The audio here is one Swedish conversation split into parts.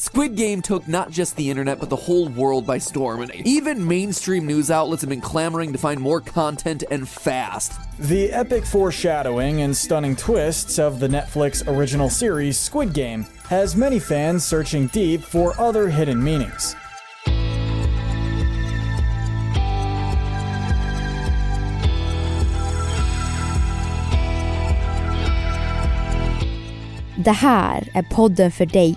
Squid Game took not just the internet, but the whole world by storm, and even mainstream news outlets have been clamoring to find more content and fast. The epic foreshadowing and stunning twists of the Netflix original series Squid Game has many fans searching deep for other hidden meanings. Det här är podden för dig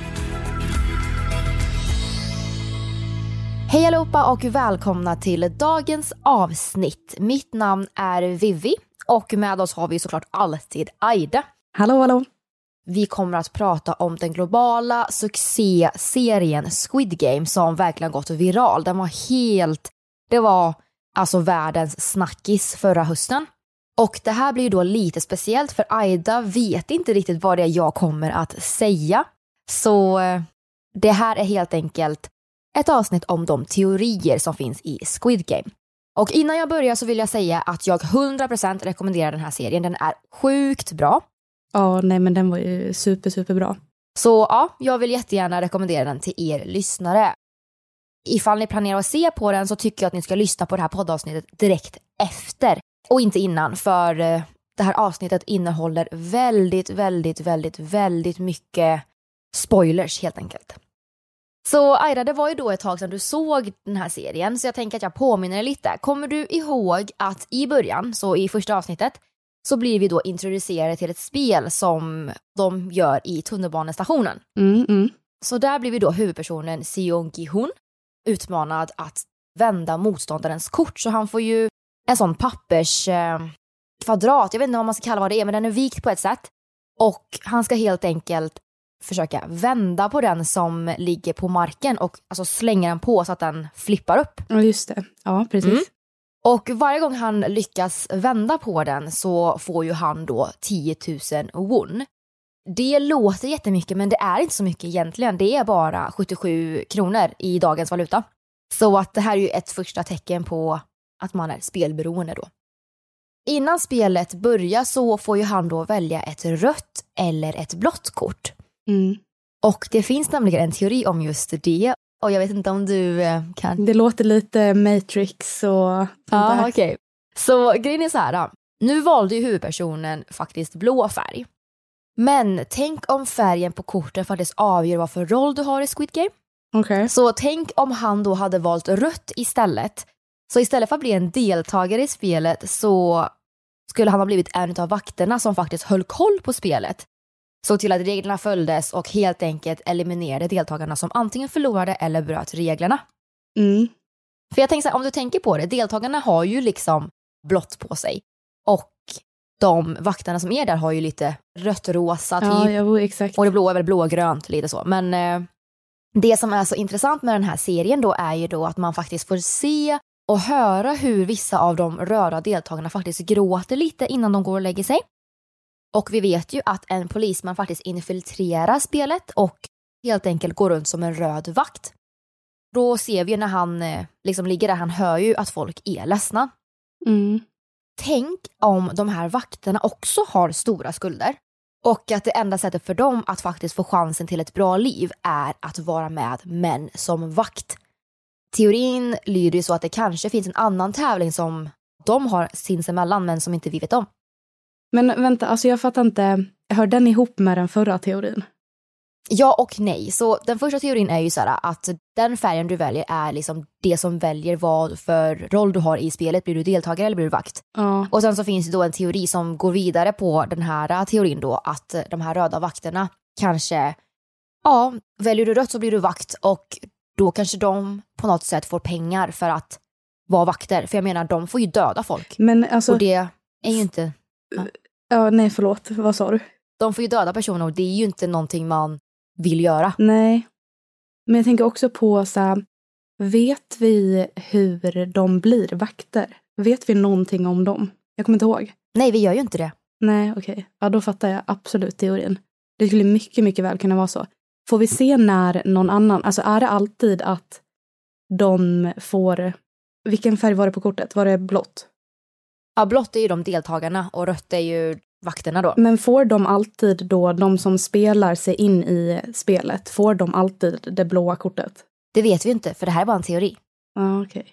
Hej allihopa och välkomna till dagens avsnitt. Mitt namn är Vivi och med oss har vi såklart alltid Aida. Hallå, hallå. Vi kommer att prata om den globala succéserien Squid Game som verkligen gått viral. Den var helt, det var alltså världens snackis förra hösten. Och det här blir ju då lite speciellt för Aida vet inte riktigt vad det är jag kommer att säga. Så eh, det här är helt enkelt ett avsnitt om de teorier som finns i Squid Game. Och innan jag börjar så vill jag säga att jag 100% rekommenderar den här serien. Den är sjukt bra. Ja, nej men den var ju super, super bra. Så ja, jag vill jättegärna rekommendera den till er lyssnare. Ifall ni planerar att se på den så tycker jag att ni ska lyssna på det här poddavsnittet direkt efter och inte innan för eh, det här avsnittet innehåller väldigt, väldigt, väldigt, väldigt mycket spoilers helt enkelt. Så Aira, det var ju då ett tag sedan du såg den här serien så jag tänker att jag påminner dig lite. Kommer du ihåg att i början, så i första avsnittet, så blir vi då introducerade till ett spel som de gör i tunnelbanestationen. Mm, mm. Så där blir vi då huvudpersonen Seong Gi-hun utmanad att vända motståndarens kort. Så han får ju en sån pappers eh, kvadrat, jag vet inte vad man ska kalla vad det är, men den är vikt på ett sätt. Och han ska helt enkelt försöka vända på den som ligger på marken och alltså slänga den på så att den flippar upp. Ja, just det. Ja, precis. Mm. Och varje gång han lyckas vända på den så får ju han då 10 000 won. Det låter jättemycket men det är inte så mycket egentligen. Det är bara 77 kronor i dagens valuta. Så att det här är ju ett första tecken på att man är spelberoende då. Innan spelet börjar så får ju han då välja ett rött eller ett blått kort. Mm. Och det finns nämligen en teori om just det. Och jag vet inte om du eh, kan... Det låter lite Matrix och Ja, där. okej. Så grejen är så här. Nu valde ju huvudpersonen faktiskt blå färg. Men tänk om färgen på korten faktiskt avgör vad för roll du har i Squid Game. Okej. Så tänk om han då hade valt rött istället. Så istället för att bli en deltagare i spelet så skulle han ha blivit en av vakterna som faktiskt höll koll på spelet. Såg till att reglerna följdes och helt enkelt eliminerade deltagarna som antingen förlorade eller bröt reglerna. Mm. För jag tänker så här, om du tänker på det, deltagarna har ju liksom blått på sig. Och de vakterna som är där har ju lite rött-rosa typ. Ja, jo, exakt. Och det blå är väl blågrönt lite så. Men eh, det som är så intressant med den här serien då är ju då att man faktiskt får se och höra hur vissa av de röda deltagarna faktiskt gråter lite innan de går och lägger sig. Och vi vet ju att en polisman faktiskt infiltrerar spelet och helt enkelt går runt som en röd vakt. Då ser vi ju när han eh, liksom ligger där, han hör ju att folk är ledsna. Mm. Tänk om de här vakterna också har stora skulder och att det enda sättet för dem att faktiskt få chansen till ett bra liv är att vara med män som vakt. Teorin lyder ju så att det kanske finns en annan tävling som de har sinsemellan men som inte vi vet om. Men vänta, alltså jag fattar inte. Hör den ihop med den förra teorin? Ja och nej. Så den första teorin är ju så här att den färgen du väljer är liksom det som väljer vad för roll du har i spelet. Blir du deltagare eller blir du vakt? Ja. Och sen så finns det då en teori som går vidare på den här teorin då att de här röda vakterna kanske, ja, väljer du rött så blir du vakt och då kanske de på något sätt får pengar för att vara vakter. För jag menar, de får ju döda folk. Men alltså, Och det är ju inte, ja, nej förlåt, vad sa du? de får ju döda personer och det är ju inte någonting man vill göra. Nej. Men jag tänker också på så här, vet vi hur de blir vakter? Vet vi någonting om dem? Jag kommer inte ihåg. Nej, vi gör ju inte det. Nej, okej. Ja, då fattar jag absolut teorin. Det skulle mycket, mycket väl kunna vara så. Får vi se när någon annan, alltså är det alltid att de får, vilken färg var det på kortet? Var det blått? Ja, blått är ju de deltagarna och rött är ju vakterna då. Men får de alltid då, de som spelar sig in i spelet, får de alltid det blåa kortet? Det vet vi ju inte, för det här är bara en teori. Ja, okej.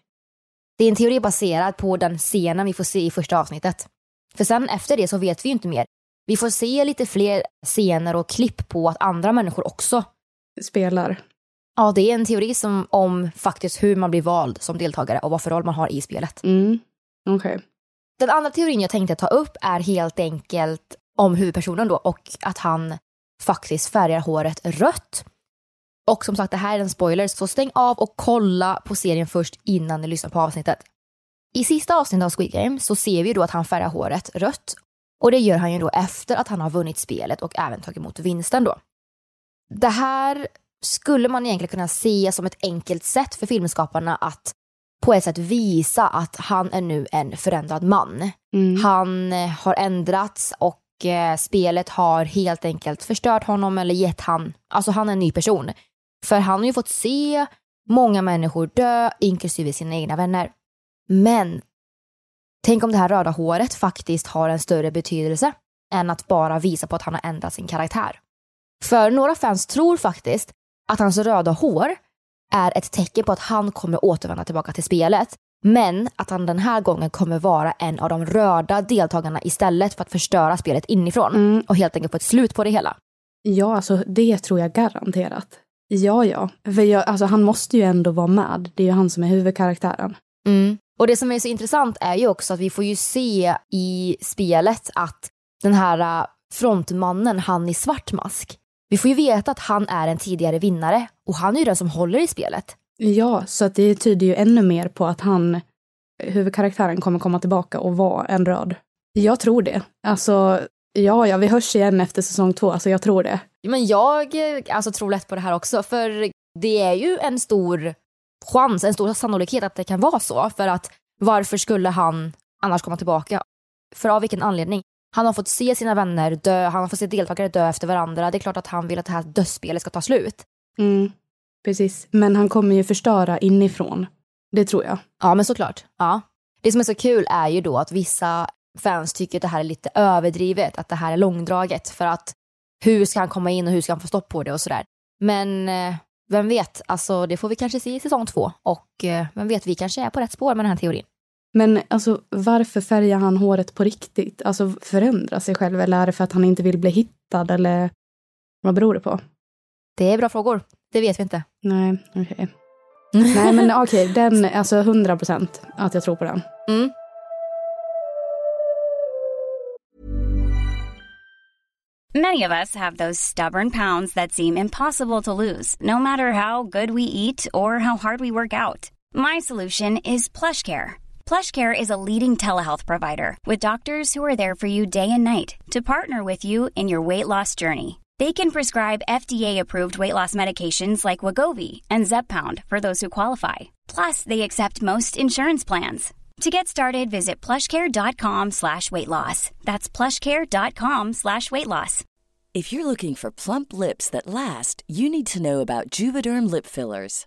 Det är en teori baserad på den scenen vi får se i första avsnittet. För sen efter det så vet vi ju inte mer. Vi får se lite fler scener och klipp på att andra människor också. Spelar. Ja, det är en teori som, om faktiskt hur man blir vald som deltagare och vad för roll man har i spelet. Mm. Okej. Den andra teorin jag tänkte ta upp är helt enkelt om huvudpersonen då och att han faktiskt färgar håret rött. Och som sagt, det här är en spoiler, så stäng av och kolla på serien först innan ni lyssnar på avsnittet. I sista avsnittet av Squid Game så ser vi då att han färgar håret rött och det gör han ju då efter att han har vunnit spelet och även tagit emot vinsten då. Det här skulle man egentligen kunna se som ett enkelt sätt för filmskaparna att på ett sätt visa att han är nu en förändrad man. Mm. Han eh, har ändrats och eh, spelet har helt enkelt förstört honom eller gett han, alltså han är en ny person. För han har ju fått se många människor dö, inklusive sina egna vänner. Men tänk om det här röda håret faktiskt har en större betydelse än att bara visa på att han har ändrat sin karaktär. För några fans tror faktiskt att hans röda hår är ett tecken på att han kommer återvända tillbaka till spelet. Men att han den här gången kommer vara en av de röda deltagarna istället för att förstöra spelet inifrån Mm. och helt enkelt få ett slut på det hela. Ja, alltså det tror jag garanterat. Ja, ja. För jag, alltså, han måste ju ändå vara med. Det är ju han som är huvudkaraktären. Och det som är så intressant är ju också att vi får ju se i spelet att den här äh, frontmannen, han i svart mask, vi får ju veta att han är en tidigare vinnare och han är ju den som håller i spelet. Ja, så att det tyder ju ännu mer på att han, huvudkaraktären, kommer komma tillbaka och vara en röd. Jag tror det. Alltså, ja, ja, vi hörs igen efter säsong två. Alltså, jag tror det. Men jag eh, alltså, tror lätt på det här också, för det är ju en stor chans, en stor sannolikhet att det kan vara så. För att varför skulle han annars komma tillbaka? För av vilken anledning? Han har fått se sina vänner dö, han har fått se deltagare dö efter varandra. Det är klart att han vill att det här dödsspelet ska ta slut. Mm, precis. Men han kommer ju förstöra inifrån. Det tror jag. Ja, men såklart. Ja. Det som är så kul är ju då att vissa fans tycker att det här är lite överdrivet, att det här är långdraget för att hur ska han komma in och hur ska han få stopp på det och sådär. Men eh, vem vet, alltså det får vi kanske se i säsong två och eh, vem vet, vi kanske är på rätt spår med den här teorin. Men alltså, varför färgar han håret på riktigt? Alltså förändra sig själv eller är det för att han inte vill bli hittad eller vad beror det på? Det är bra frågor, det vet vi inte. Nej, okej. Nej, men okej, den, alltså 100 procent att jag tror på den. Mm. Many of us have those stubborn pounds that seem impossible to lose, no matter how good we eat or how hard we work out. My solution is PlushCare. PlushCare is a leading telehealth provider with doctors who are there for you day and night to partner with you in your weight loss journey. They can prescribe FDA-approved weight loss medications like Wagovi and Zepbound for those who qualify. Plus, they accept most insurance plans. To get started, visit plushcare.com slash weight loss. That's plushcare.com slash weight loss. If you're looking for plump lips that last, you need to know about Juvederm lip fillers.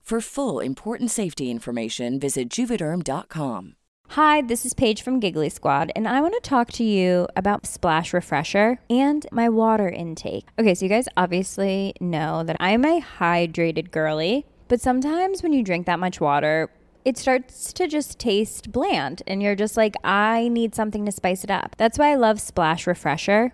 For full important safety information, visit juvederm.com. Hi, this is Paige from Giggly Squad, and I want to talk to you about Splash Refresher and my water intake. Okay, so you guys obviously know that I'm a hydrated girly, but sometimes when you drink that much water, it starts to just taste bland, and you're just like, I need something to spice it up. That's why I love Splash Refresher.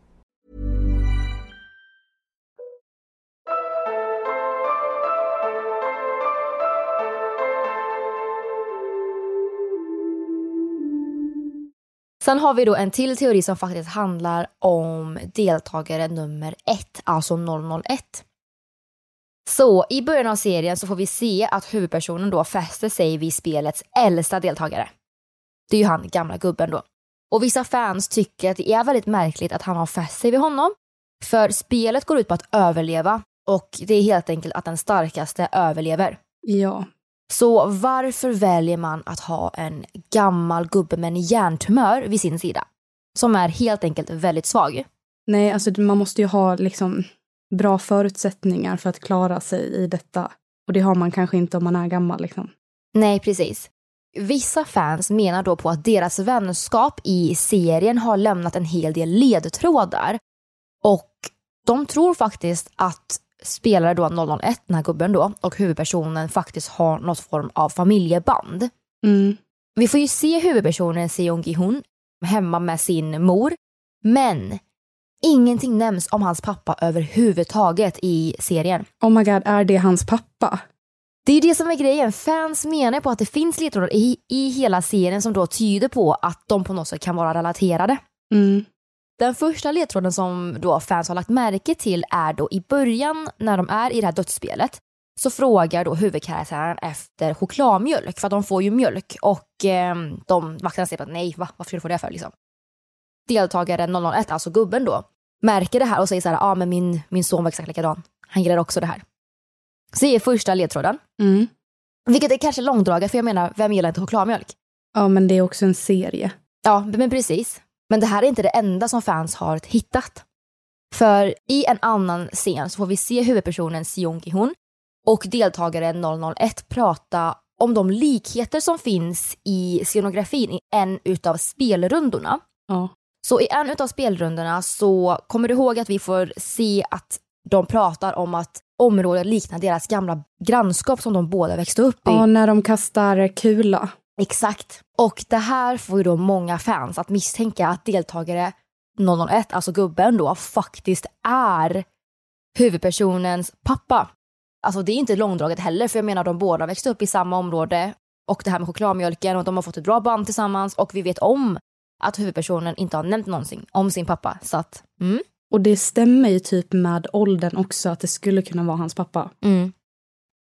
Sen har vi då en till teori som faktiskt handlar om deltagare nummer ett, alltså 001. Så i början av serien så får vi se att huvudpersonen då fäster sig vid spelets äldsta deltagare. Det är ju han gamla gubben då. Och vissa fans tycker att det är väldigt märkligt att han har fäst sig vid honom. För spelet går ut på att överleva och det är helt enkelt att den starkaste överlever. Ja. Så varför väljer man att ha en gammal gubbe med en hjärntumör vid sin sida? Som är helt enkelt väldigt svag. Nej, alltså man måste ju ha liksom bra förutsättningar för att klara sig i detta. Och det har man kanske inte om man är gammal liksom. Nej, precis. Vissa fans menar då på att deras vänskap i serien har lämnat en hel del ledtrådar. Och de tror faktiskt att spelare då 001, den här gubben då, och huvudpersonen faktiskt har något form av familjeband. Mm. Vi får ju se huvudpersonen Seong Gi-hun hemma med sin mor, men ingenting nämns om hans pappa överhuvudtaget i serien. Oh my god, är det hans pappa? Det är ju det som är grejen. Fans menar på att det finns ledtrådar i, i hela serien som då tyder på att de på något sätt kan vara relaterade. Mm. Den första ledtråden som då fans har lagt märke till är då i början när de är i det här dödsspelet så frågar då huvudkaraktären efter chokladmjölk för att de får ju mjölk och eh, de vakterna säger att nej, va? varför ska du få det för liksom? Deltagaren 001, alltså gubben då, märker det här och säger så här, ja ah, men min, min son var exakt likadan. Han gillar också det här. Så det är första ledtråden. Mm. Vilket är kanske långdraget för jag menar, vem gillar inte chokladmjölk? Ja, men det är också en serie. Ja, men precis. Men det här är inte det enda som fans har hittat. För i en annan scen så får vi se huvudpersonen Seong Gi-hun och deltagaren 001 prata om de likheter som finns i scenografin i en utav spelrundorna. Ja. Så i en utav spelrundorna så kommer du ihåg att vi får se att de pratar om att området liknar deras gamla grannskap som de båda växte upp i. Ja, när de kastar kula. Exakt. Och det här får ju då många fans att misstänka att deltagare 001, alltså gubben då, faktiskt är huvudpersonens pappa. alltså det är inte långdraget heller för jag menar de båda växte upp i samma område och det här med chokladmjölken och de har fått ett bra band tillsammans och vi vet om att huvudpersonen inte har nämnt någonting om sin pappa. Så att, mm. Och det stämmer ju typ med åldern också att det skulle kunna vara hans pappa. Mm.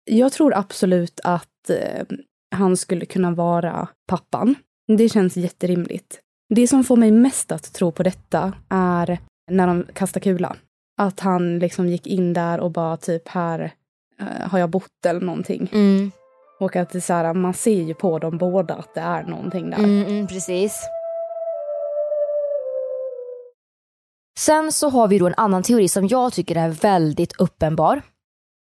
Jag tror absolut att eh, han skulle kunna vara pappan. Det känns jätterimligt. Det som får mig mest att tro på detta är när de kastar kula. Att han liksom gick in där och bara typ här eh, har jag bott eller någonting. Mm. Och att det så här, man ser ju på dem båda att det är någonting där. Mm, mm, precis. Sen så har vi då en annan teori som jag tycker är väldigt uppenbar.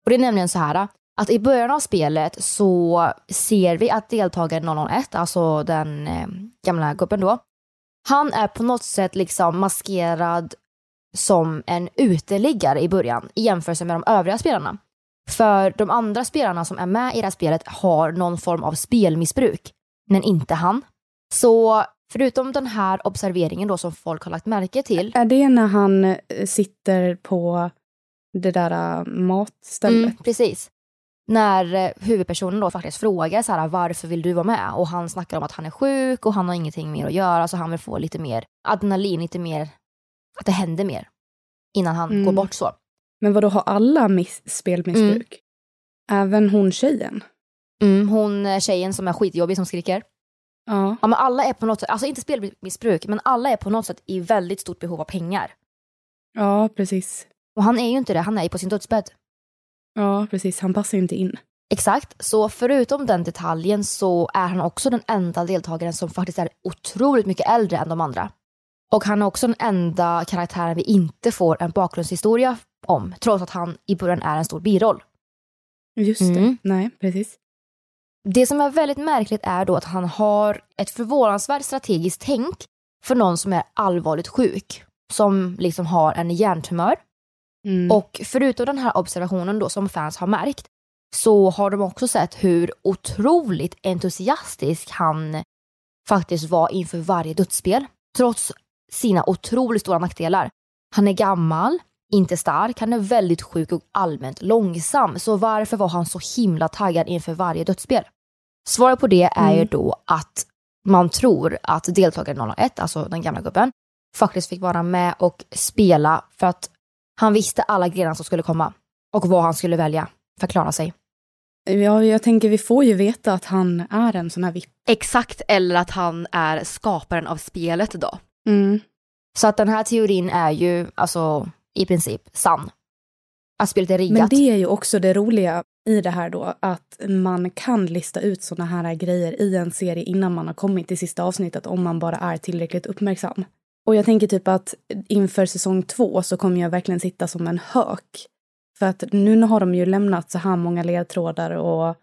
Och det är nämligen så här att i början av spelet så ser vi att deltagaren 001, alltså den eh, gamla gubben då, han är på något sätt liksom maskerad som en uteliggare i början i jämförelse med de övriga spelarna. För de andra spelarna som är med i det här spelet har någon form av spelmissbruk, men inte han. Så förutom den här observeringen då som folk har lagt märke till. Är det när han eh, sitter på det där eh, matstället? Mm, precis. När eh, huvudpersonen då faktiskt frågar så här, varför vill du vara med? Och han snackar om att han är sjuk och han har ingenting mer att göra så han vill få lite mer adrenalin, lite mer, att det händer mer innan han Mm. går bort så. Men vad då har alla miss- spelmissbruk? Även hon tjejen? Mm, hon eh, tjejen som är skitjobbig som skriker. Ja. Ja men alla är på något sätt, alltså inte spelmissbruk, men alla är på något sätt i väldigt stort behov av pengar. Ja, precis. Och han är ju inte det, han är ju på sin dödsbädd. Ja, precis. Han passar ju inte in. Exakt, så förutom den detaljen så är han också den enda deltagaren som faktiskt är otroligt mycket äldre än de andra. Och han är också den enda karaktären vi inte får en bakgrundshistoria om, trots att han i början är en stor biroll. Just det. Mm. Nej, precis. Det som är väldigt märkligt är då att han har ett förvånansvärt strategiskt tänk för någon som är allvarligt sjuk, som liksom har en hjärntumör. Mm. Och förutom den här observationen då som fans har märkt så har de också sett hur otroligt entusiastisk han faktiskt var inför varje dödsspel. Trots sina otroligt stora nackdelar. Han är gammal, inte stark, han är väldigt sjuk och allmänt långsam. Så varför var han så himla taggad inför varje dödsspel? Svaret på det är ju Mm. då att man tror att deltagaren 001, alltså den gamla gubben, faktiskt fick vara med och spela för att han visste alla grenar som skulle komma och vad han skulle välja för att klara sig. Ja, jag tänker vi får ju veta att han är en sån här vipp. Exakt, eller att han är skaparen av spelet då. Mm. Så att den här teorin är ju alltså i princip sann. Att spelet är riggat. Men det är ju också det roliga i det här då, att man kan lista ut såna här grejer i en serie innan man har kommit till sista avsnittet om man bara är tillräckligt uppmärksam. Och jag tänker typ att inför säsong två så kommer jag verkligen sitta som en hök. För att nu har de ju lämnat så här många ledtrådar och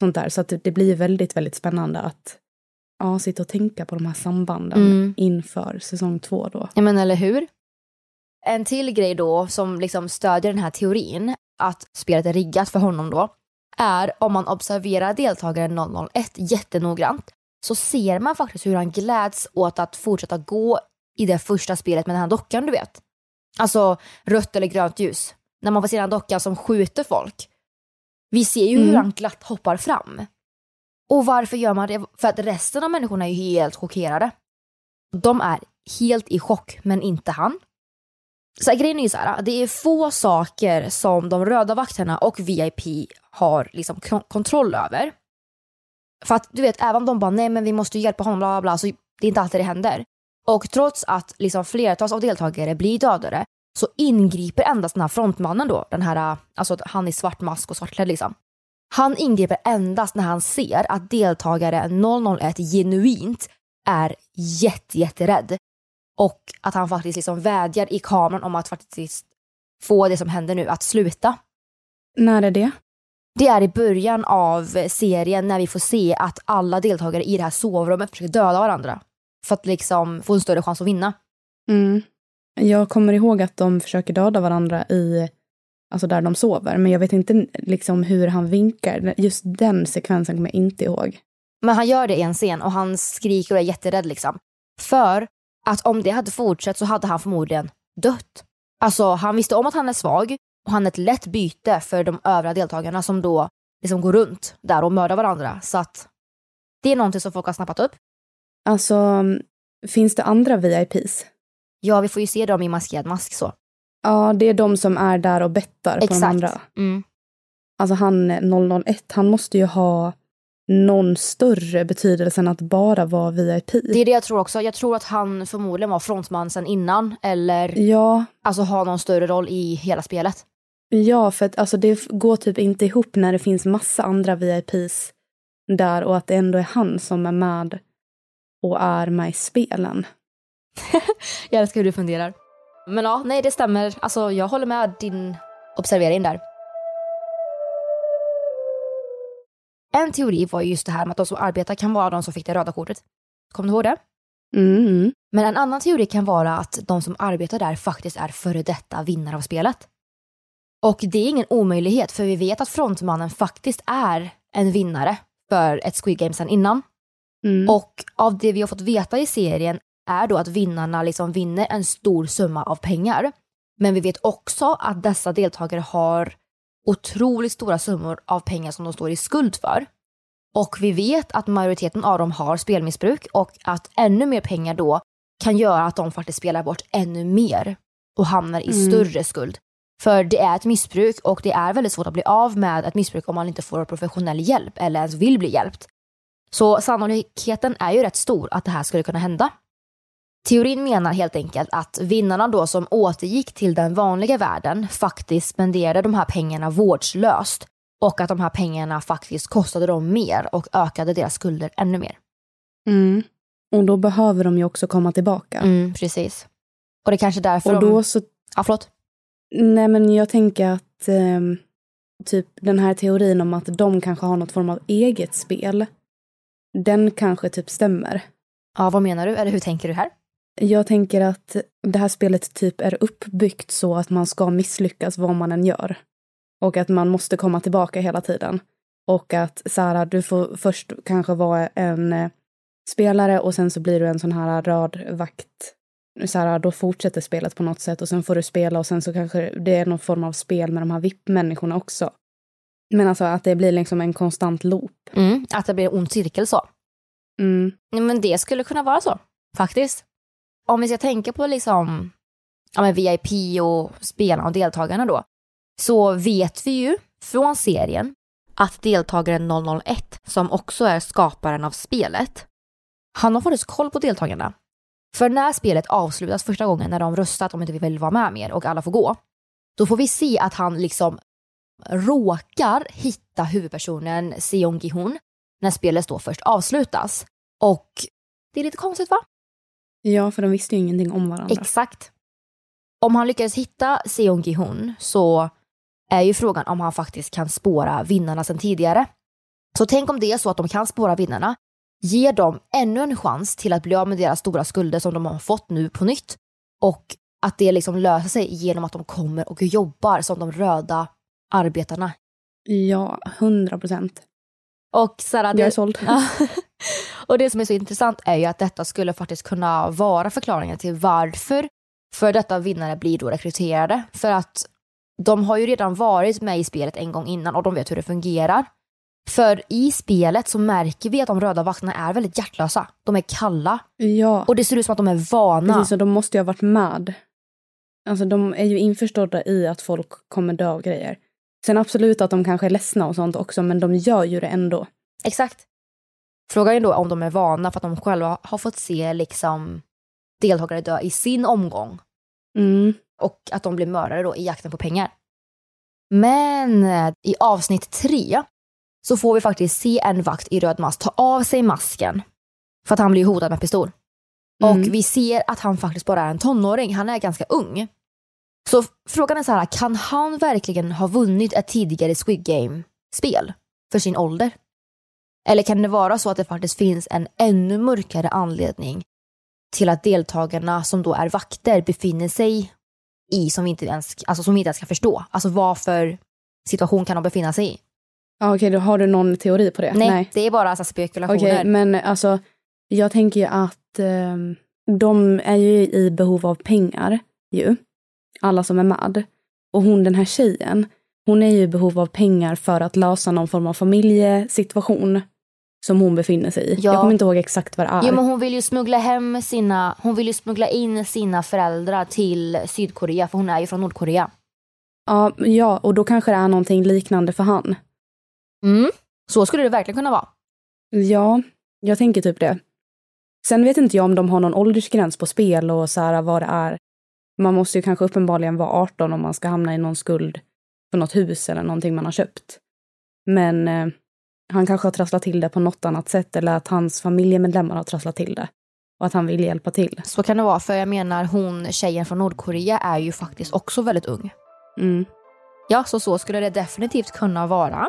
sånt där så att det blir väldigt, väldigt spännande att ja, sitta och tänka på de här sambanden Mm. inför säsong två då. Ja men eller hur? En till grej då som liksom stödjer den här teorin att spelet är riggat för honom då är om man observerar deltagaren 001 jättenoggrant så ser man faktiskt hur han gläds åt att fortsätta gå i det första spelet med den här dockan du vet. Alltså rött eller grönt ljus. När man får se den här dockan som skjuter folk. Vi ser ju hur Mm. han glatt hoppar fram. Och varför gör man det? För att resten av människorna är ju helt chockerade. De är helt i chock, men inte han. Så här, grejen är ju så här, det är få saker som de röda vakterna och VIP har liksom kon- kontroll över. För att du vet, även de bara nej men vi måste hjälpa honom, bla bla bla, så det är inte alltid det händer. Och trots att liksom flertals av deltagare blir dödade så ingriper endast den här frontmannen då, den här, alltså han i svart mask och svartklädd liksom. Han ingriper endast när han ser att deltagare 001 genuint är jätte, jätterädd. Och att han faktiskt liksom vädjar i kameran om att faktiskt få det som händer nu att sluta. När är det? Det är i början av serien när vi får se att alla deltagare i det här sovrummet försöker döda varandra. För att liksom få en större chans att vinna. Mm. Jag kommer ihåg att de försöker döda varandra i, alltså där de sover, men jag vet inte liksom hur han vinkar. Just den sekvensen kommer jag inte ihåg. Men han gör det i en scen och han skriker och är jätterädd liksom. För att om det hade fortsatt så hade han förmodligen dött. Alltså han visste om att han är svag Och han är ett lätt byte för de övriga deltagarna som då liksom går runt där och mördar varandra. Så att det är någonting som folk har snappat upp. Alltså, finns det andra VIPs? Ja, vi får ju se dem i maskerad mask så. Ja, det är de som är där och bettar på Exakt. de andra. Mm. Alltså han 001, han måste ju ha någon större betydelse än att bara vara VIP. Det är det jag tror också. Jag tror att han förmodligen var frontman sen innan eller Ja, alltså har någon större roll i hela spelet. ja, för att alltså, det går typ inte ihop när det finns massa andra VIPs där och att det ändå är han som är med och är med i spelen. Jag älskar hur du funderar. Men ja, nej det stämmer. Alltså jag håller med din observering där. En teori var ju just det här med att de som arbetar kan vara de som fick det röda kortet. Kommer du ihåg det? Mm. Men en annan teori kan vara att de som arbetar där faktiskt är före detta vinnare av spelet. Och det är ingen omöjlighet för vi vet att frontmannen faktiskt är en vinnare för ett Squid Game sedan innan. Mm. Och av det vi har fått veta i serien är då att vinnarna liksom vinner en stor summa av pengar. Men vi vet också att dessa deltagare har otroligt stora summor av pengar som de står i skuld för. Och vi vet att majoriteten av dem har spelmissbruk och att ännu mer pengar då kan göra att de faktiskt spelar bort ännu mer och hamnar i Mm. större skuld. För det är ett missbruk och det är väldigt svårt att bli av med ett missbruk om man inte får professionell hjälp eller ens vill bli hjälpt. Så sannolikheten är ju rätt stor att det här skulle kunna hända. Teorin menar helt enkelt att vinnarna då som återgick till den vanliga världen faktiskt spenderade de här pengarna vårdslöst och att de här pengarna faktiskt kostade dem mer och ökade deras skulder ännu mer. Mm. Och då behöver de ju också komma tillbaka. Mm, precis. Och det är kanske därför Och de... då så Ja, förlåt. Nej, men jag tänker att ehm, typ den här teorin om att de kanske har något form av eget spel, den kanske typ stämmer. Ja, vad menar du? Eller hur tänker du här? Jag tänker att det här spelet typ är uppbyggt så att man ska misslyckas vad man än gör. Och att man måste komma tillbaka hela tiden. Och att så här, du får först kanske vara en eh, spelare och sen så blir du en sån här röd vakt. Så här, då fortsätter spelet på något sätt och sen får du spela och sen så kanske det är någon form av spel med de här VIP-människorna också. Men alltså att det blir liksom en konstant loop. Mm, att det blir en ond cirkel så. Mm. Men det skulle kunna vara så, faktiskt. Om vi ska tänka på liksom, ja, men VIP och spelarna och deltagarna då, så vet vi ju från serien att deltagaren 001, som också är skaparen av spelet, han har faktiskt koll på deltagarna. För när spelet avslutas första gången, när de röstat om inte vi vill vara med mer och alla får gå, då får vi se att han liksom råkar hitta huvudpersonen Seong Gi-hun när spelet då först avslutas. Och det är lite konstigt va? Ja, för de visste ju ingenting om varandra. Exakt. Om han lyckas hitta Seong Gi-hun så är ju frågan om han faktiskt kan spåra vinnarna sedan tidigare. Så tänk om det är så att de kan spåra vinnarna, ge dem ännu en chans till att bli av med deras stora skulder som de har fått nu på nytt och att det liksom löser sig genom att de kommer och jobbar som de röda arbetarna. Ja, hundra procent. Och Sara, Jag är såld. Ja. och det som är så intressant är ju att detta skulle faktiskt kunna vara förklaringen till varför för detta vinnare blir då rekryterade. För att de har ju redan varit med i spelet en gång innan och de vet hur det fungerar. För i spelet så märker vi att de röda vakterna är väldigt hjärtlösa. De är kalla Ja, och det ser ut som att de är vana. precis. Och de måste ju ha varit med. Alltså de är ju införstådda i att folk kommer dö av grejer. Sen absolut att de kanske är ledsna och sånt också, men de gör ju det ändå. Exakt. Frågan är då om de är vana för att de själva har fått se liksom deltagare dö i sin omgång Mm. och att de blir mördare då i jakten på pengar. Men eh, i avsnitt tre så får vi faktiskt se en vakt i röd mask ta av sig masken för att han blir hotad med pistol. Mm. Och vi ser att han faktiskt bara är en tonåring, han är ganska ung. Så frågan är så här, kan han verkligen ha vunnit ett tidigare Squid Game-spel för sin ålder? Eller kan det vara så att det faktiskt finns en ännu mörkare anledning till att deltagarna som då är vakter befinner sig i som vi inte ens, alltså som vi inte ens kan förstå. Alltså vad för situation kan de befinna sig i? Ja, okej, då har du någon teori på det? Nej, det är bara alltså spekulationer. Okej, men alltså jag tänker ju att ehm, de är ju i behov av pengar ju. Alla som är med. Och hon den här tjejen, hon är ju i behov av pengar för att lösa någon form av familjesituation som hon befinner sig i. Ja. Jag kommer inte ihåg exakt vad det är. Jo men hon vill ju smuggla hem sina, hon vill ju smuggla in sina föräldrar till Sydkorea för hon är ju från Nordkorea. ja, ja, och då kanske det är någonting liknande för han. Mm. Så skulle det verkligen kunna vara. Ja, jag tänker typ det. Sen vet inte jag om de har någon åldersgräns på spel och så här vad det är. Man måste ju kanske uppenbarligen vara 18 om man ska hamna i någon skuld för något hus eller någonting man har köpt. Men eh, han kanske har trasslat till det på något annat sätt eller att hans familjemedlemmar har trasslat till det. Och att han vill hjälpa till. Så kan det vara för jag menar hon tjejen från Nordkorea är ju faktiskt också väldigt ung. Mm. Ja så så skulle det definitivt kunna vara.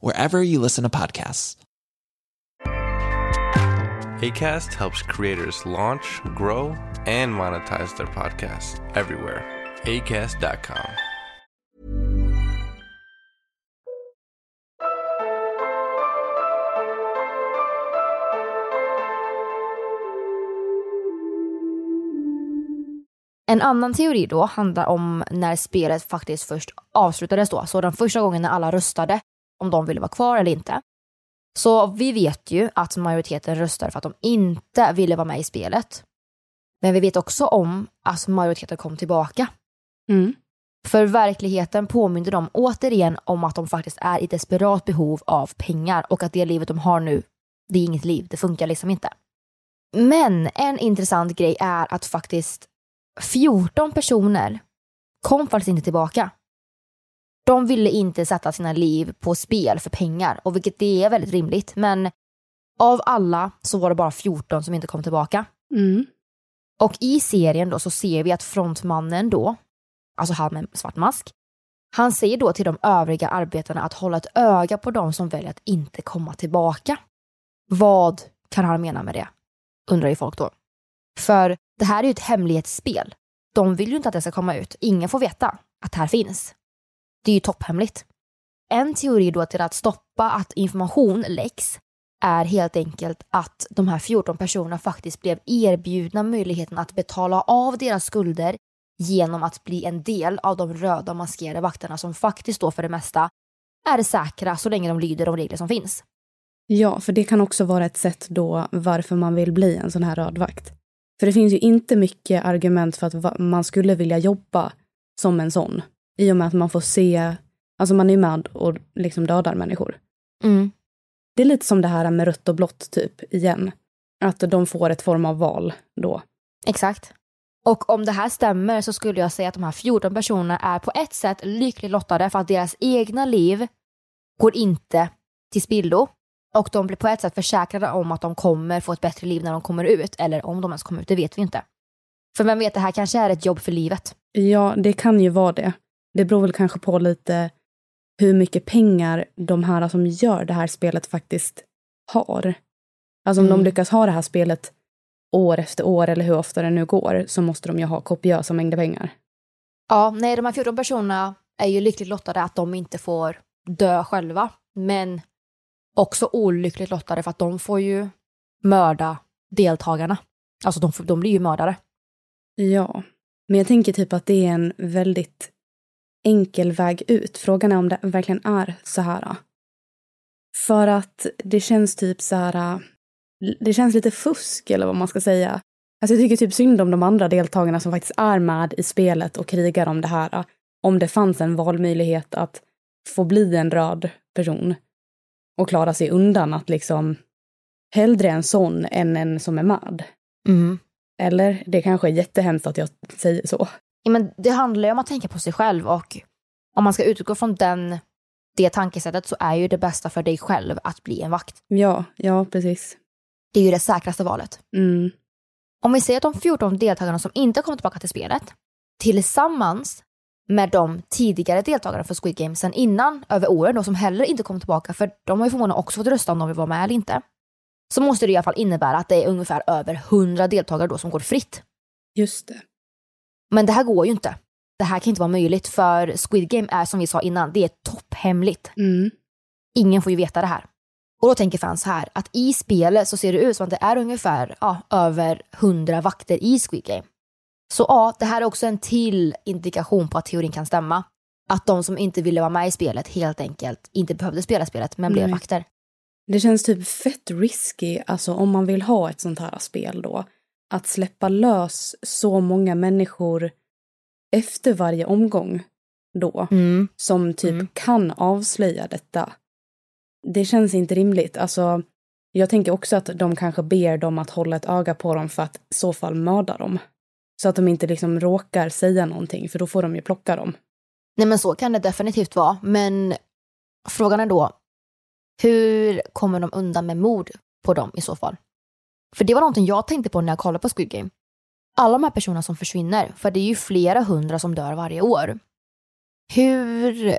wherever you listen to podcasts. ACAST helps creators launch, grow, and monetize their podcasts everywhere. ACAST.com. En annan teori då handlar om när spelet faktiskt först avslutades då, så den första gången när alla röstade om de ville vara kvar eller inte. Så vi vet ju att majoriteten röstade för att de inte ville vara med i spelet. Men vi vet också om att majoriteten kom tillbaka. Mm. För verkligheten påminner dem återigen om att de faktiskt är i desperat behov av pengar och att det livet de har nu, det är inget liv, det funkar liksom inte. Men en intressant grej är att faktiskt 14 personer kom faktiskt inte tillbaka. De ville inte sätta sina liv på spel för pengar, och vilket det är väldigt rimligt. Men av alla så var det bara 14 som inte kom tillbaka. Mm. Och i serien då så ser vi att frontmannen då, alltså han med svart mask, han säger då till de övriga arbetarna att hålla ett öga på de som väljer att inte komma tillbaka. Vad kan han mena med det? Undrar ju folk då. För det här är ju ett hemlighetsspel. De vill ju inte att det ska komma ut. Ingen får veta att det här finns. Det är ju topphemligt. En teori då till att stoppa att information läcks är helt enkelt att de här 14 personerna faktiskt blev erbjudna möjligheten att betala av deras skulder genom att bli en del av de röda maskerade vakterna som faktiskt då för det mesta är säkra så länge de lyder de regler som finns. Ja, för det kan också vara ett sätt då varför man vill bli en sån här rödvakt. För det finns ju inte mycket argument för att man skulle vilja jobba som en sån. I och med att man får se, alltså man är med och liksom dödar människor. Mm. Det är lite som det här med rött och blått typ igen. Att de får ett form av val då. Exakt. Och om det här stämmer så skulle jag säga att de här 14 personerna är på ett sätt lyckligt lottade för att deras egna liv går inte till spillo. Och de blir på ett sätt försäkrade om att de kommer få ett bättre liv när de kommer ut. Eller om de ens kommer ut, det vet vi inte. För vem vet, det här kanske är ett jobb för livet. Ja, det kan ju vara det. Det beror väl kanske på lite hur mycket pengar de här som gör det här spelet faktiskt har. Alltså om Mm. de lyckas ha det här spelet år efter år eller hur ofta det nu går så måste de ju ha kopiösa mängder pengar. Ja, nej, de här 14 personerna är ju lyckligt lottade att de inte får dö själva. Men också olyckligt lottade för att de får ju mörda deltagarna. Alltså de, de blir ju mördare. Ja, men jag tänker typ att det är en väldigt enkel väg ut. Frågan är om det verkligen är så här. För att det känns typ så här, det känns lite fusk eller vad man ska säga. Alltså jag tycker typ synd om de andra deltagarna som faktiskt är med i spelet och krigar om det här. Om det fanns en valmöjlighet att få bli en röd person och klara sig undan att liksom hellre en sån än en som är med. Mm. Eller det kanske är jättehemskt att jag säger så. Ja, men det handlar ju om att tänka på sig själv och om man ska utgå från den, det tankesättet så är ju det bästa för dig själv att bli en vakt. Ja, ja precis. Det är ju det säkraste valet. Mm. Om vi säger att de 14 deltagarna som inte kommer tillbaka till spelet tillsammans med de tidigare deltagarna för Squid Game sen innan över åren då som heller inte kom tillbaka för de har ju förmodligen också fått rösta om de vill vara med eller inte. Så måste det i alla fall innebära att det är ungefär över 100 deltagare då som går fritt. Just det. Men det här går ju inte. Det här kan inte vara möjligt för Squid Game är som vi sa innan, det är topphemligt. Mm. Ingen får ju veta det här. Och då tänker fans här att i spelet så ser det ut som att det är ungefär ja, över 100 vakter i Squid Game. Så ja, det här är också en till indikation på att teorin kan stämma. Att de som inte ville vara med i spelet helt enkelt inte behövde spela spelet men blev Nej. vakter. Det känns typ fett risky, alltså om man vill ha ett sånt här spel då. Att släppa lös så många människor efter varje omgång då. Mm. Som typ kan avslöja detta. Det känns inte rimligt. Alltså, jag tänker också att de kanske ber dem att hålla ett öga på dem för att i så fall mörda dem. Så att de inte liksom råkar säga någonting, för då får de ju plocka dem. Nej men så kan det definitivt vara. Men frågan är då, hur kommer de undan med mord på dem i så fall? För det var någonting jag tänkte på när jag kollade på Squid Game. Alla de här personerna som försvinner, för det är ju flera hundra som dör varje år. Hur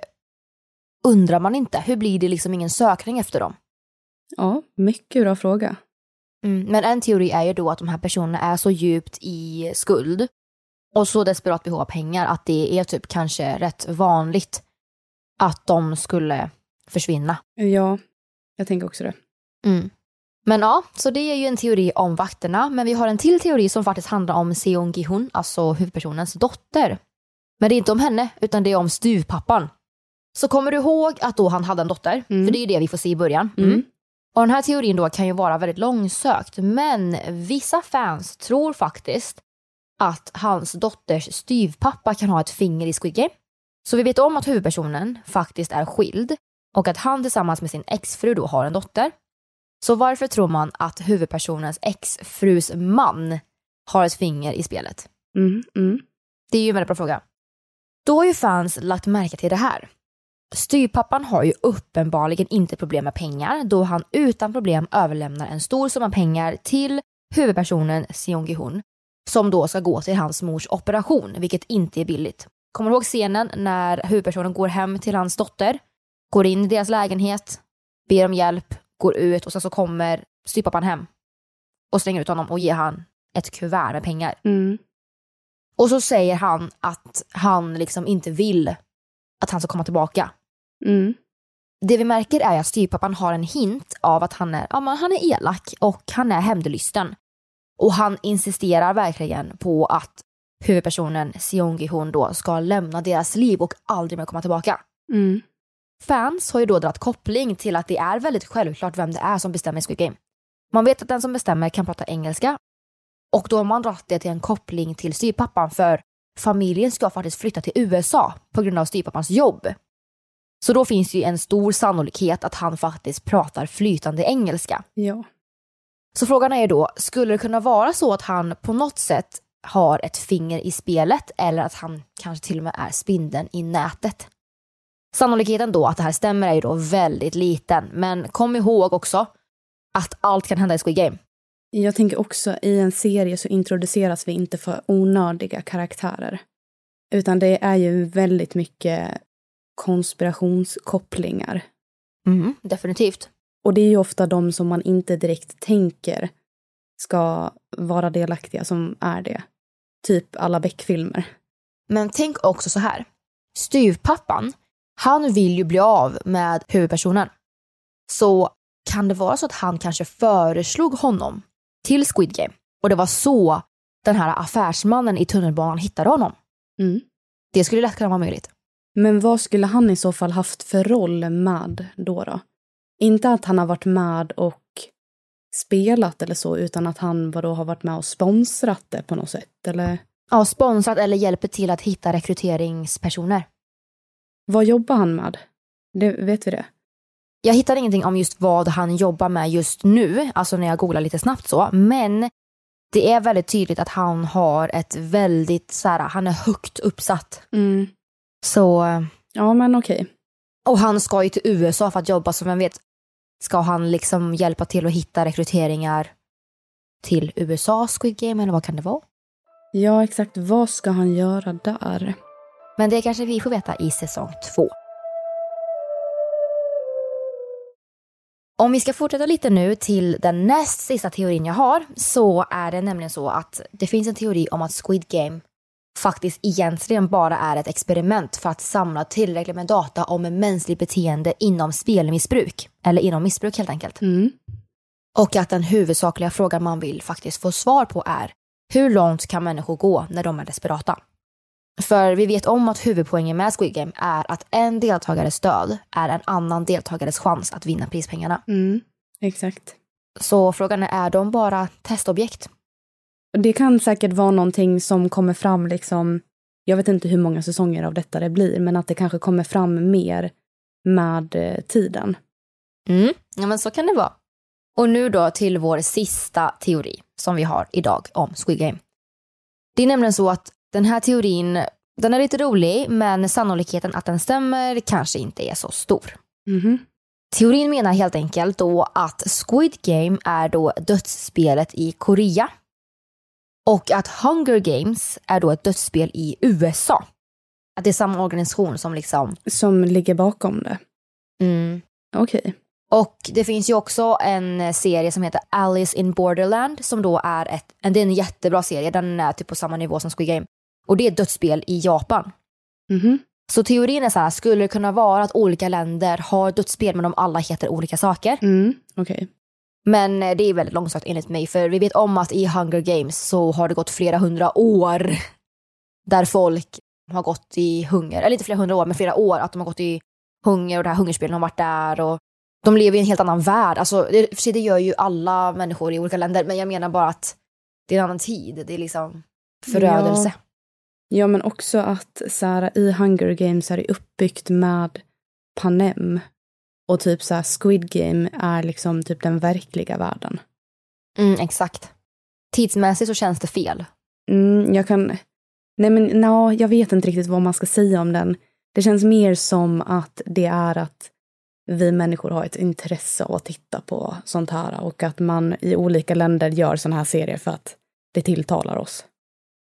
undrar man inte? Hur blir det liksom ingen sökning efter dem? Ja, mycket bra fråga. Mm, men en teori är ju då att de här personerna är så djupt i skuld och så desperat behov av pengar att det är typ kanske rätt vanligt att de skulle försvinna. Ja, jag tänker också det. Mm. Men ja, så det är ju en teori om vakterna. Men vi har en till teori som faktiskt handlar om Seong Gi-hun, alltså huvudpersonens dotter. Men det är inte om henne, utan det är om styvpappan. Så kommer du ihåg att då han hade en dotter? Mm. För det är ju det vi får se i början. Mm. Och den här teorin då kan ju vara väldigt långsökt, men vissa fans tror faktiskt att hans dotters styvpappa kan ha ett finger i Squid Game. Så vi vet om att huvudpersonen faktiskt är skild och att han tillsammans med sin exfru då har en dotter. Så varför tror man att huvudpersonens exfrus man har ett finger i spelet? Mm, mm. Det är ju en väldigt bra fråga. Då har ju fans lagt märke till det här. Styrpappan har ju uppenbarligen inte problem med pengar då han utan problem överlämnar en stor summa pengar till huvudpersonen Seong Gi-hun som då ska gå till hans mors operation, vilket inte är billigt. Kommer du ihåg scenen när huvudpersonen går hem till hans dotter, går in i deras lägenhet, ber om hjälp, går ut och sen så kommer styrpappan hem och slänger ut honom och ger han ett kuvert med pengar. Mm. Och så säger han att han liksom inte vill att han ska komma tillbaka. Mm. Det vi märker är att styrpappan har en hint av att han är, ja, men han är elak och han är hämndlysten. Och han insisterar verkligen på att huvudpersonen Seong Gi-hun då ska lämna deras liv och aldrig mer komma tillbaka. Mm. Fans har ju då dragit koppling till att det är väldigt självklart vem det är som bestämmer i Squid Game. Man vet att den som bestämmer kan prata engelska och då har man dragit det till en koppling till styrpappan för familjen ska faktiskt flytta till USA på grund av styrpappans jobb. Så då finns ju en stor sannolikhet att han faktiskt pratar flytande engelska. Ja. Så frågan är då, skulle det kunna vara så att han på något sätt har ett finger i spelet eller att han kanske till och med är spindeln i nätet? Sannolikheten då att det här stämmer är ju då väldigt liten, men kom ihåg också att allt kan hända i Squid Game. Jag tänker också, i en serie så introduceras vi inte för onödiga karaktärer. Utan det är ju väldigt mycket konspirationskopplingar. Mm, definitivt. Och det är ju ofta de som man inte direkt tänker ska vara delaktiga som är det. Typ alla Beck-filmer. Men tänk också så här. Styvpappan, han vill ju bli av med huvudpersonen. Så kan det vara så att han kanske föreslog honom till Squid Game. Och det var så den här affärsmannen i tunnelbanan hittade honom. Mm. Det skulle lätt kunna vara möjligt. Men vad skulle han i så fall haft för roll med då? då? Inte att han har varit med och spelat eller så, utan att han vadå, har varit med och sponsrat det på något sätt, eller? Ja, sponsrat eller hjälper till att hitta rekryteringspersoner. Vad jobbar han med? Det, vet vi det? Jag hittar ingenting om just vad han jobbar med just nu, alltså när jag googlar lite snabbt så, men det är väldigt tydligt att han har ett väldigt, så här, han är högt uppsatt. Mm. Så... Ja, men okej. Och han ska ju till USA för att jobba, så vem vet, ska han liksom hjälpa till att hitta rekryteringar till USA Squid Game, eller vad kan det vara? Ja, exakt. Vad ska han göra där? Men det kanske vi får veta i säsong två. Om vi ska fortsätta lite nu till den näst sista teorin jag har så är det nämligen så att det finns en teori om att Squid Game faktiskt egentligen bara är ett experiment för att samla tillräckligt med data om mänskligt beteende inom spelmissbruk. Eller inom missbruk helt enkelt. Mm. Och att den huvudsakliga frågan man vill faktiskt få svar på är hur långt kan människor gå när de är desperata? För vi vet om att huvudpoängen med Squid Game är att en deltagares död är en annan deltagares chans att vinna prispengärna. Mm, exakt. Så frågan är, är de bara testobjekt? Det kan säkert vara någonting som kommer fram liksom, jag vet inte hur många säsonger av detta det blir, men att det kanske kommer fram mer med eh, tiden. Mm, ja men så kan det vara. Och nu då till vår sista teori som vi har idag om Squid Game. Det är nämligen så att den här teorin, den är lite rolig, men sannolikheten att den stämmer kanske inte är så stor. Mhm. Teorin menar helt enkelt då att Squid Game är då dödsspelet i Korea. Och att Hunger Games är då ett dödsspel i USA. Att det är samma organisation som liksom... Som ligger bakom det? Mm. Okej. Och det finns ju också en serie som heter Alice in Borderland som då är ett, det är en jättebra serie, den är typ på samma nivå som Squid Game. Och det är ett dödsspel i Japan. Mhm. Så teorin är så här, skulle det kunna vara att olika länder har dödsspel men de alla heter olika saker? Mm, okej. Men eh, det är väldigt långsökt enligt mig för vi vet om att i Hunger Games så har det gått flera hundra år där folk har gått i hunger, eller inte flera hundra år men flera år att de har gått i hunger och det här hungerspelen har varit där och de lever i en helt annan värld. Alltså, det, för sig, det gör ju alla människor i olika länder men jag menar bara att det är en annan tid. Det är liksom förödelse. Ja. Ja, men också att så här, i Hunger Games är det uppbyggt med Panem. Och typ så här, Squid Game är liksom typ den verkliga världen. Mm, exakt. Tidsmässigt så känns det fel. Mm, jag kan... Nej, men no, jag vet inte riktigt vad man ska säga om den. Det känns mer som att det är att vi människor har ett intresse av att titta på sånt här och att man i olika länder gör såna här serier för att det tilltalar oss.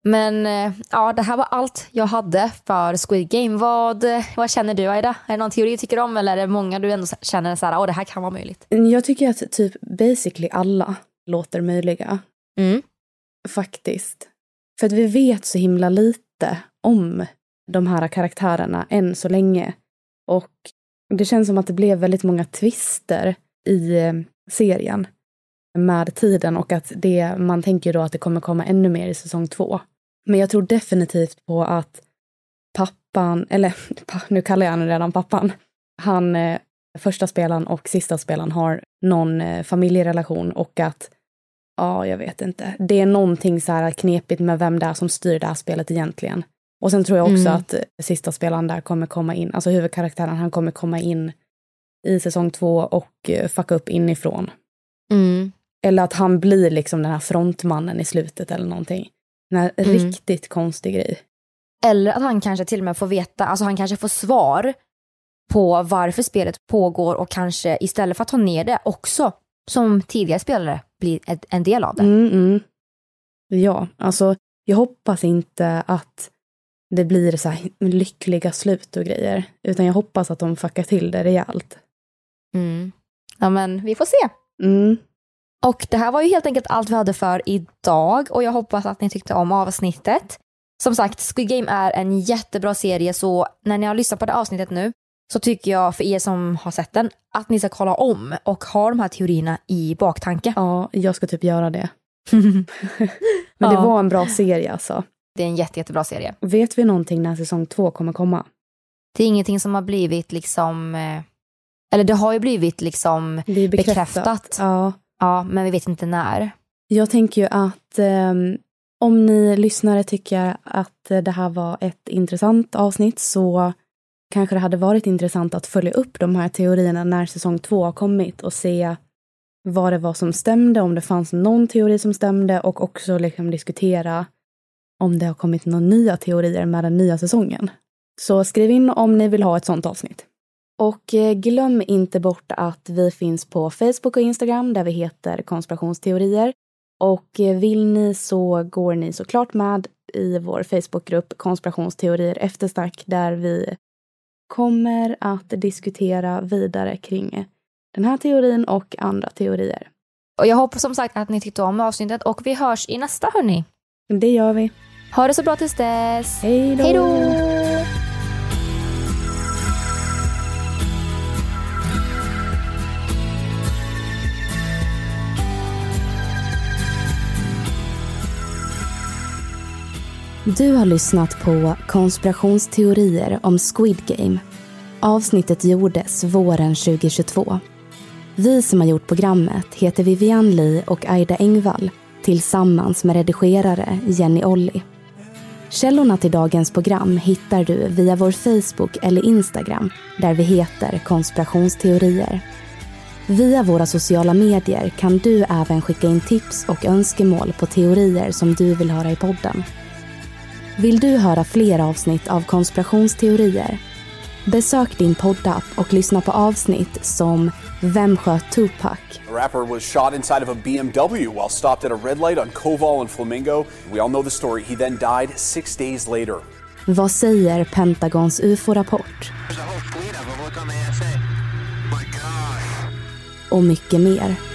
Men eh, ja, det här var allt jag hade för Squid Game. Vad, vad känner du Aida? Är det någon teori du tycker om eller är det många du ändå känner så här, åh det här kan vara möjligt? Jag tycker att typ basically alla låter möjliga. Mm. Faktiskt. För att vi vet så himla lite om de här karaktärerna än så länge. Och det känns som att det blev väldigt många twister i eh, serien med tiden och att det, man tänker då att det kommer komma ännu mer i säsong två. Men jag tror definitivt på att pappan, eller nu kallar jag honom redan pappan, han, eh, första spelaren och sista spelaren har någon eh, familjerelation och att, ja, jag vet inte, det är någonting så här knepigt med vem det är som styr det här spelet egentligen. Och sen tror jag också Mm. att eh, sista spelaren där kommer komma in, alltså huvudkaraktären, han kommer komma in i säsong två och fucka upp inifrån. Mm. Eller att han blir liksom den här frontmannen i slutet eller någonting. Här Mm. riktigt konstig grej. Eller att han kanske till och med får veta, alltså han kanske får svar på varför spelet pågår och kanske istället för att ta ner det också som tidigare spelare blir ett, en del av det. Mm, mm. Ja, alltså jag hoppas inte att det blir så här lyckliga slut och grejer. Utan jag hoppas att de fuckar till det rejält. Mm. Ja men vi får se. Mm. Och det här var ju helt enkelt allt vi hade för idag och jag hoppas att ni tyckte om avsnittet. Som sagt, Squid Game är en jättebra serie så när ni har lyssnat på det avsnittet nu så tycker jag för er som har sett den att ni ska kolla om och ha de här teorierna i baktanke. Ja, jag ska typ göra det. Men det Ja. var en bra serie alltså. Det är en jätte, jättebra serie. Vet vi någonting när säsong två kommer komma? Det är ingenting som har blivit liksom, eh, eller det har ju blivit liksom Det bekräftat. bekräftat. Ja. Ja, men vi vet inte när. Jag tänker ju att eh, om ni lyssnare tycker att det här var ett intressant avsnitt så kanske det hade varit intressant att följa upp de här teorierna när säsong två har kommit och se vad det var som stämde, om det fanns någon teori som stämde och också liksom diskutera om det har kommit några nya teorier med den nya säsongen. Så skriv in om ni vill ha ett sånt avsnitt. Och eh, glöm inte bort att vi finns på Facebook och Instagram där vi heter konspirationsteorier. Och eh, vill ni så går ni såklart med i vår Facebookgrupp konspirationsteorier eftersnack där vi kommer att diskutera vidare kring den här teorin och andra teorier. Och jag hoppas som sagt att ni tyckte om avsnittet och vi hörs i nästa hörni. Det gör vi. Ha det så bra tills dess. Hej då! Hej då! Du har lyssnat på konspirationsteorier om Squid Game. Avsnittet gjordes våren 2022. Vi som har gjort programmet heter Vivian Lee och Aida Engvall tillsammans med redigerare Jenny Olli. Källorna till dagens program hittar du via vår Facebook eller Instagram där vi heter konspirationsteorier. Via våra sociala medier kan du även skicka in tips och önskemål på teorier som du vill höra i podden. Vill du höra fler avsnitt av konspirationsteorier? Besök din poddapp och lyssna på avsnitt som Vem sköt Tupac? The rapper was shot inside of a BMW while stopped at a red light on Koval and Flamingo. We all know the story. He then died six days later. Vad säger Pentagons UFO-rapport? Och mycket mer.